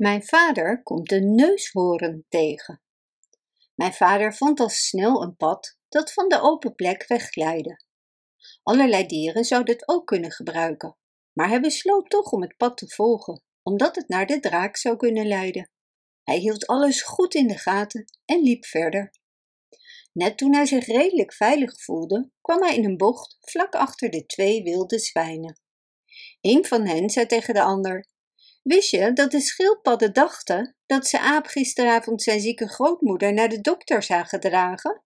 Mijn vader komt een neushoorn tegen. Mijn vader vond al snel een pad dat van de open plek wegglijde. Allerlei dieren zouden het ook kunnen gebruiken, maar hij besloot toch om het pad te volgen, omdat het naar de draak zou kunnen leiden. Hij hield alles goed in de gaten en liep verder. Net toen hij zich redelijk veilig voelde, kwam hij in een bocht vlak achter de twee wilde zwijnen. Een van hen zei tegen de ander: Wist je dat de schildpadden dachten dat ze aap gisteravond zijn zieke grootmoeder naar de dokter zagen dragen?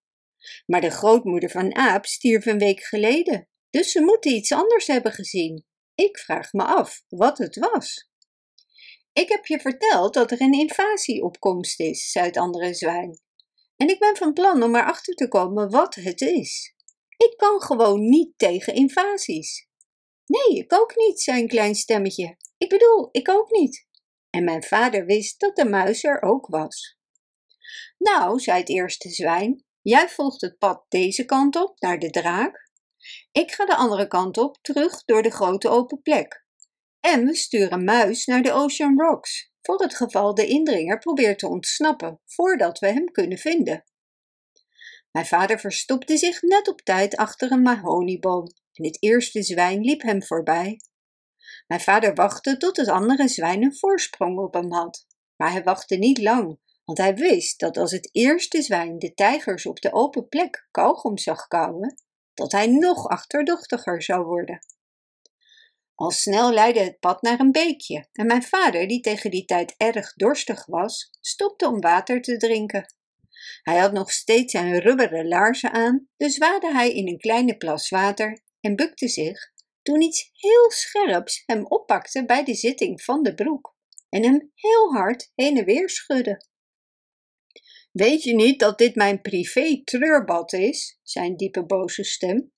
Maar de grootmoeder van aap stierf een week geleden, dus ze moeten iets anders hebben gezien. Ik vraag me af wat het was. Ik heb je verteld dat er een invasie op komst is, zei het andere zwijn. En ik ben van plan om erachter te komen wat het is. Ik kan gewoon niet tegen invasies. Nee, ik ook niet, zei een klein stemmetje. Ik bedoel, ik ook niet. En mijn vader wist dat de muis er ook was. Nou, zei het eerste zwijn, jij volgt het pad deze kant op naar de draak. Ik ga de andere kant op, terug door de grote open plek. En we sturen muis naar de Ocean Rocks, voor het geval de indringer probeert te ontsnappen voordat we hem kunnen vinden. Mijn vader verstopte zich net op tijd achter een mahonieboom en het eerste zwijn liep hem voorbij. Mijn vader wachtte tot het andere zwijn een voorsprong op hem had. Maar hij wachtte niet lang, want hij wist dat als het eerste zwijn de tijgers op de open plek kauwgom zag kauwen, dat hij nog achterdochtiger zou worden. Al snel leidde het pad naar een beekje en mijn vader, die tegen die tijd erg dorstig was, stopte om water te drinken. Hij had nog steeds zijn rubberen laarzen aan, dus waadde hij in een kleine plas water en bukte zich toen iets heel scherps hem oppakte bij de zitting van de broek en hem heel hard heen en weer schudde. Weet je niet dat dit mijn privé treurbad is? zei een diepe boze stem.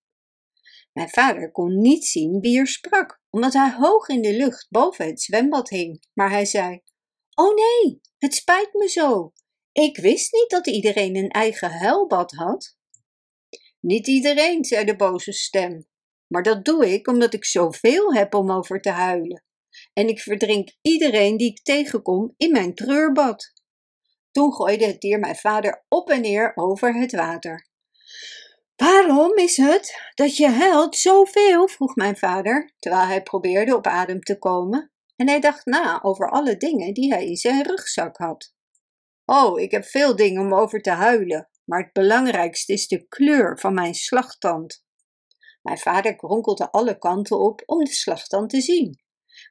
Mijn vader kon niet zien wie er sprak, omdat hij hoog in de lucht boven het zwembad hing, maar hij zei: Oh nee, het spijt me zo. Ik wist niet dat iedereen een eigen huilbad had. Niet iedereen, zei de boze stem, maar dat doe ik omdat ik zoveel heb om over te huilen. En ik verdrink iedereen die ik tegenkom in mijn treurbad. Toen gooide het dier mijn vader op en neer over het water. Waarom is het dat je huilt zoveel? vroeg mijn vader, terwijl hij probeerde op adem te komen. En hij dacht na over alle dingen die hij in zijn rugzak had. Oh, ik heb veel dingen om over te huilen, maar het belangrijkste is de kleur van mijn slagtand. Mijn vader kronkelde alle kanten op om de slagtand te zien,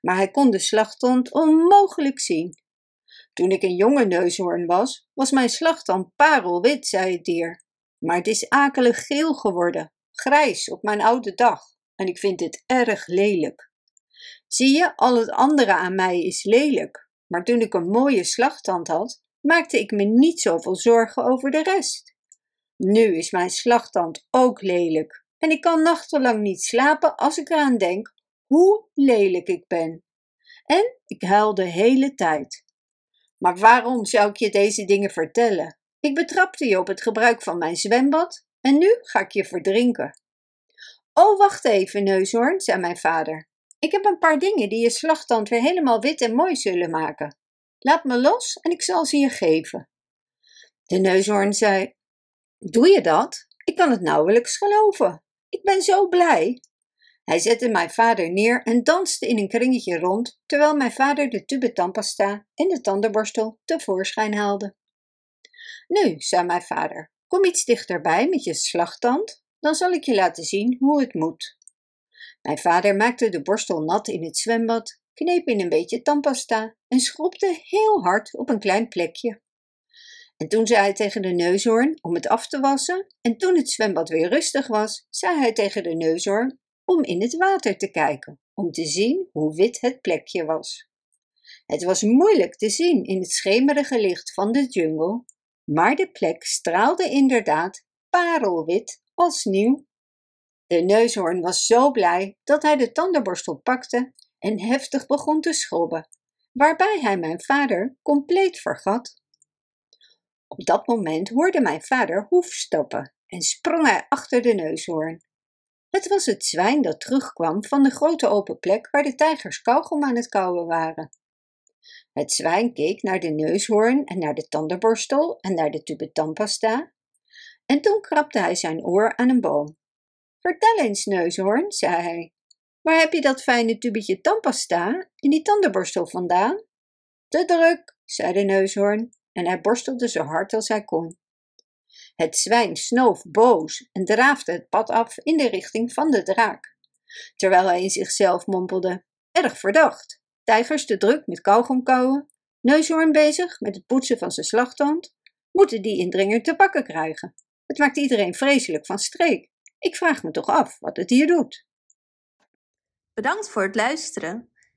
maar hij kon de slagtand onmogelijk zien. Toen ik een jonge neushoorn was, was mijn slagtand parelwit, zei het dier. Maar het is akelig geel geworden, grijs op mijn oude dag, en ik vind het erg lelijk. Zie je, al het andere aan mij is lelijk, maar toen ik een mooie slagtand had, maakte ik me niet zoveel zorgen over de rest. Nu is mijn slagtand ook lelijk, en ik kan nachtenlang niet slapen als ik eraan denk hoe lelijk ik ben. En ik huil de hele tijd. Maar waarom zou ik je deze dingen vertellen? Ik betrapte je op het gebruik van mijn zwembad en nu ga ik je verdrinken. Oh, wacht even, neushoorn, zei mijn vader. Ik heb een paar dingen die je slagtand weer helemaal wit en mooi zullen maken. Laat me los en ik zal ze je geven. De neushoorn zei: Doe je dat? Ik kan het nauwelijks geloven. Ik ben zo blij. Hij zette mijn vader neer en danste in een kringetje rond, terwijl mijn vader de tube tandpasta en de tandenborstel tevoorschijn haalde. Nu, zei mijn vader, kom iets dichterbij met je slagtand, dan zal ik je laten zien hoe het moet. Mijn vader maakte de borstel nat in het zwembad, kneep in een beetje tandpasta en schropte heel hard op een klein plekje. En toen zei hij tegen de neushoorn om het af te wassen, en toen het zwembad weer rustig was, zei hij tegen de neushoorn om in het water te kijken, om te zien hoe wit het plekje was. Het was moeilijk te zien in het schemerige licht van de jungle, maar de plek straalde inderdaad parelwit als nieuw. De neushoorn was zo blij dat hij de tandenborstel pakte en heftig begon te schrobben, waarbij hij mijn vader compleet vergat. Op dat moment hoorde mijn vader hoefstappen en sprong hij achter de neushoorn. Het was het zwijn dat terugkwam van de grote open plek waar de tijgers kauwgom aan het kauwen waren. Het zwijn keek naar de neushoorn en naar de tandenborstel en naar de tube tandpasta. En toen krabde hij zijn oor aan een boom. Vertel eens, neushoorn, zei hij. Waar heb je dat fijne tubetje tandpasta en die tandenborstel vandaan? Te druk, zei de neushoorn en hij borstelde zo hard als hij kon. Het zwijn snoof boos en draafde het pad af in de richting van de draak, terwijl hij in zichzelf mompelde: Erg verdacht. Tijgers te druk met kauwgom kauwen, neushoorn bezig met het poetsen van zijn slagtand, moeten die indringer te pakken krijgen. Het maakt iedereen vreselijk van streek. Ik vraag me toch af wat het hier doet. Bedankt voor het luisteren.